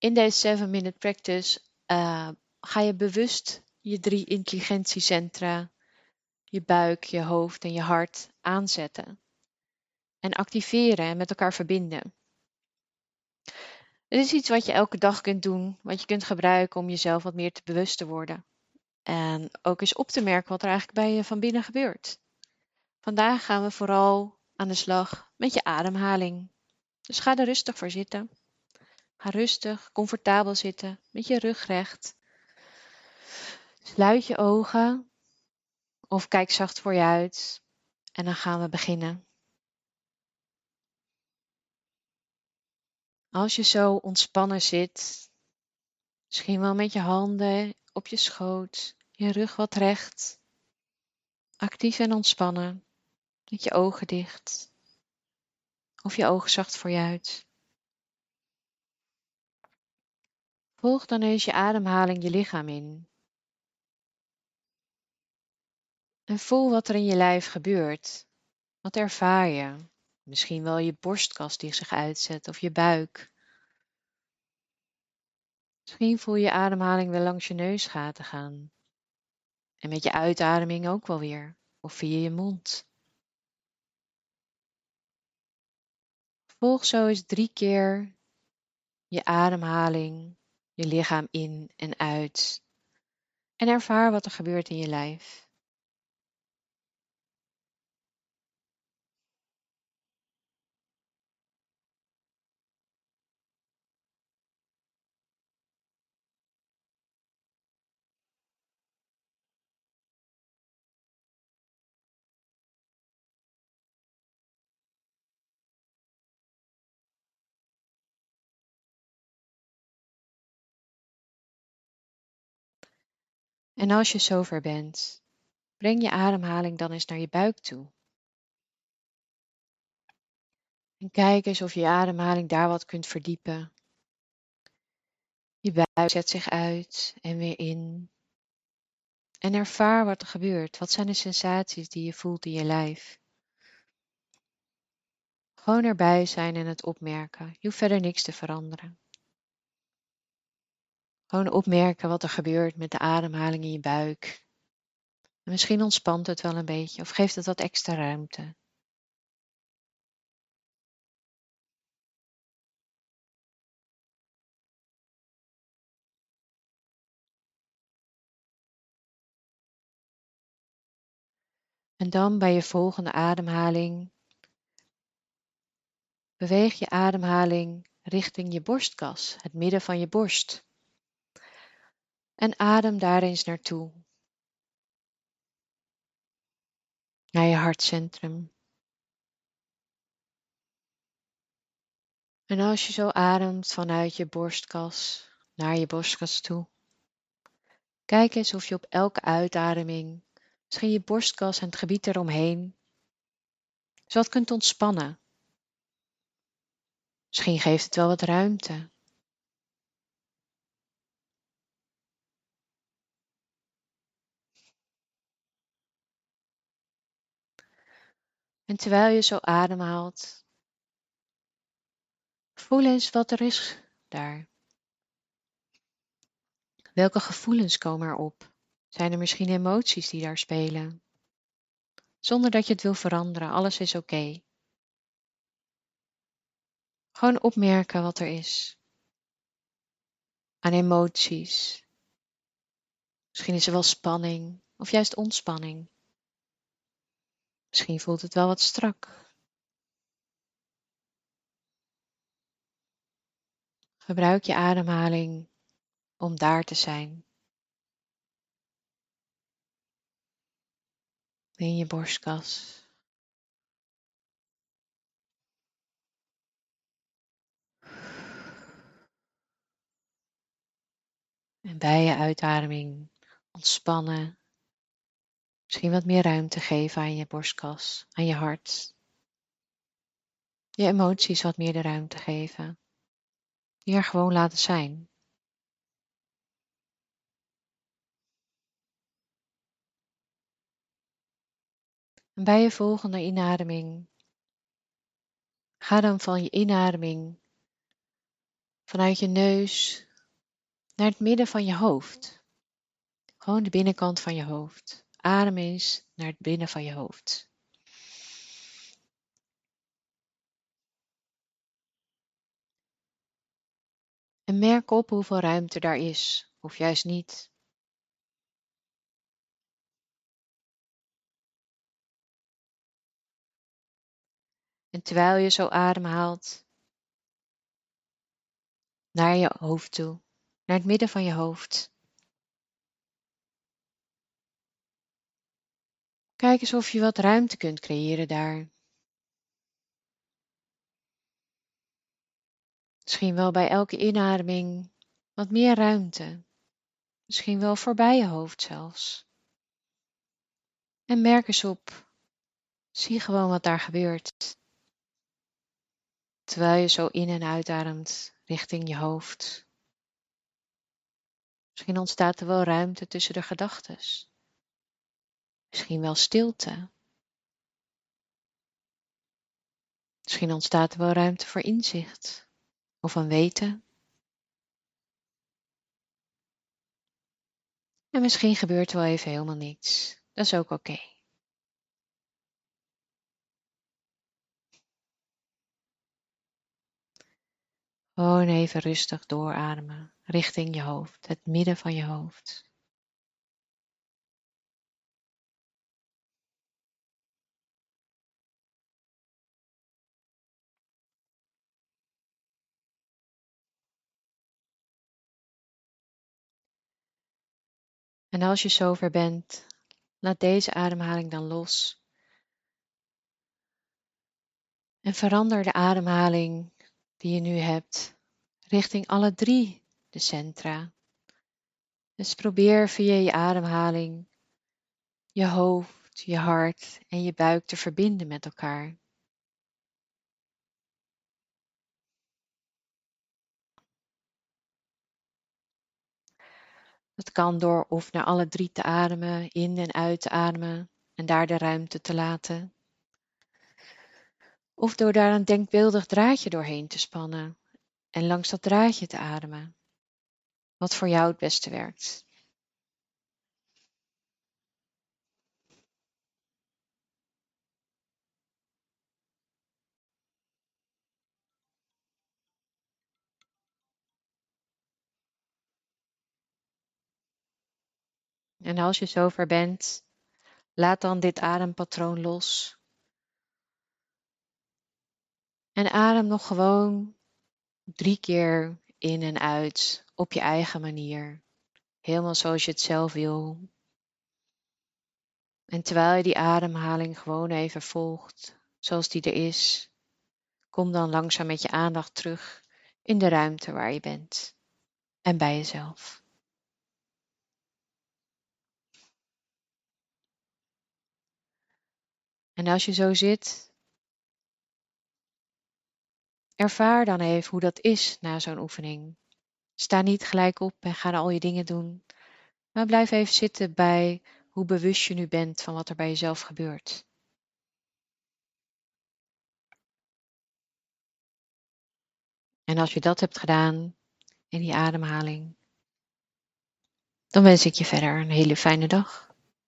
In deze 7-minute practice uh, ga je bewust je drie intelligentiecentra, je buik, je hoofd en je hart aanzetten. En activeren en met elkaar verbinden. Het is iets wat je elke dag kunt doen, wat je kunt gebruiken om jezelf wat meer te bewust te worden. En ook eens op te merken wat er eigenlijk bij je van binnen gebeurt. Vandaag gaan we vooral aan de slag met je ademhaling. Dus ga er rustig voor zitten. Ga rustig, comfortabel zitten, met je rug recht. Sluit je ogen of kijk zacht voor je uit. En dan gaan we beginnen. Als je zo ontspannen zit, misschien wel met je handen op je schoot, je rug wat recht, actief en ontspannen, met je ogen dicht of je ogen zacht voor je uit. Volg dan eens je ademhaling je lichaam in. En voel wat er in je lijf gebeurt. Wat ervaar je? Misschien wel je borstkas die zich uitzet of je buik. Misschien voel je ademhaling wel langs je neusgaten gaan. En met je uitademing ook wel weer, of via je mond. Volg zo eens drie keer je ademhaling, je lichaam in en uit. En ervaar wat er gebeurt in je lijf. En als je zover bent, breng je ademhaling dan eens naar je buik toe. En kijk eens of je, ademhaling daar wat kunt verdiepen. Je buik zet zich uit en weer in. En ervaar wat er gebeurt. Wat zijn de sensaties die je voelt in je lijf? Gewoon erbij zijn en het opmerken. Je hoeft verder niks te veranderen. Gewoon opmerken wat er gebeurt met de ademhaling in je buik. En misschien ontspant het wel een beetje of geeft het wat extra ruimte. En dan bij je volgende ademhaling beweeg je ademhaling richting je borstkas, het midden van je borst en adem daar eens naartoe. Naar je hartcentrum. En als je zo ademt vanuit je borstkas naar je borstkas toe, kijk eens of je op elke uitademing misschien je borstkas en het gebied eromheen zo kunt ontspannen. Misschien geeft het wel wat ruimte. En terwijl je zo ademhaalt, voel eens wat er is daar. Welke gevoelens komen er op? Zijn er misschien emoties die daar spelen? Zonder dat je het wil veranderen, alles is oké. Gewoon opmerken wat er is. Aan emoties. Misschien is er wel spanning of juist ontspanning. Misschien voelt het wel wat strak. Gebruik je ademhaling om daar te zijn. In je borstkas. En bij je uitademing ontspannen Misschien wat meer ruimte geven aan je borstkas, aan je hart. Je emoties wat meer de ruimte geven. Die er gewoon laten zijn. En bij je volgende inademing, ga dan van je inademing vanuit je neus naar het midden van je hoofd. Gewoon de binnenkant van je hoofd. Adem eens naar het binnen van je hoofd. En merk op hoeveel ruimte daar is, of juist niet. En terwijl je zo ademhaalt, naar je hoofd toe, naar het midden van je hoofd. Kijk eens of je wat ruimte kunt creëren daar. Misschien wel bij elke inademing wat meer ruimte. Misschien wel voorbij je hoofd zelfs. En merk eens op. Zie gewoon wat daar gebeurt. Terwijl je zo in en uitademt richting je hoofd. Misschien ontstaat er wel ruimte tussen de gedachten. Misschien wel stilte. Misschien ontstaat er wel ruimte voor inzicht of een weten. En misschien gebeurt er wel even helemaal niets. Dat is ook oké. Gewoon even rustig doorademen richting je hoofd, het midden van je hoofd. En als je zover bent, laat deze ademhaling dan los. En verander de ademhaling die je nu hebt richting alle drie de centra. Dus probeer via je ademhaling je hoofd, je hart en je buik te verbinden met elkaar. Dat kan door of naar alle drie te ademen, in en uit te ademen en daar de ruimte te laten. Of door daar een denkbeeldig draadje doorheen te spannen en langs dat draadje te ademen. Wat voor jou het beste werkt. En als je zover bent, laat dan dit adempatroon los. En adem nog gewoon drie keer in en uit op je eigen manier. Helemaal zoals je het zelf wil. En terwijl je die ademhaling gewoon even volgt, zoals die er is, kom dan langzaam met je aandacht terug in de ruimte waar je bent en bij jezelf. En als je zo zit, ervaar dan even hoe dat is na zo'n oefening. Sta niet gelijk op en ga al je dingen doen, maar blijf even zitten bij hoe bewust je nu bent van wat er bij jezelf gebeurt. En als je dat hebt gedaan in die ademhaling, dan wens ik je verder een hele fijne dag.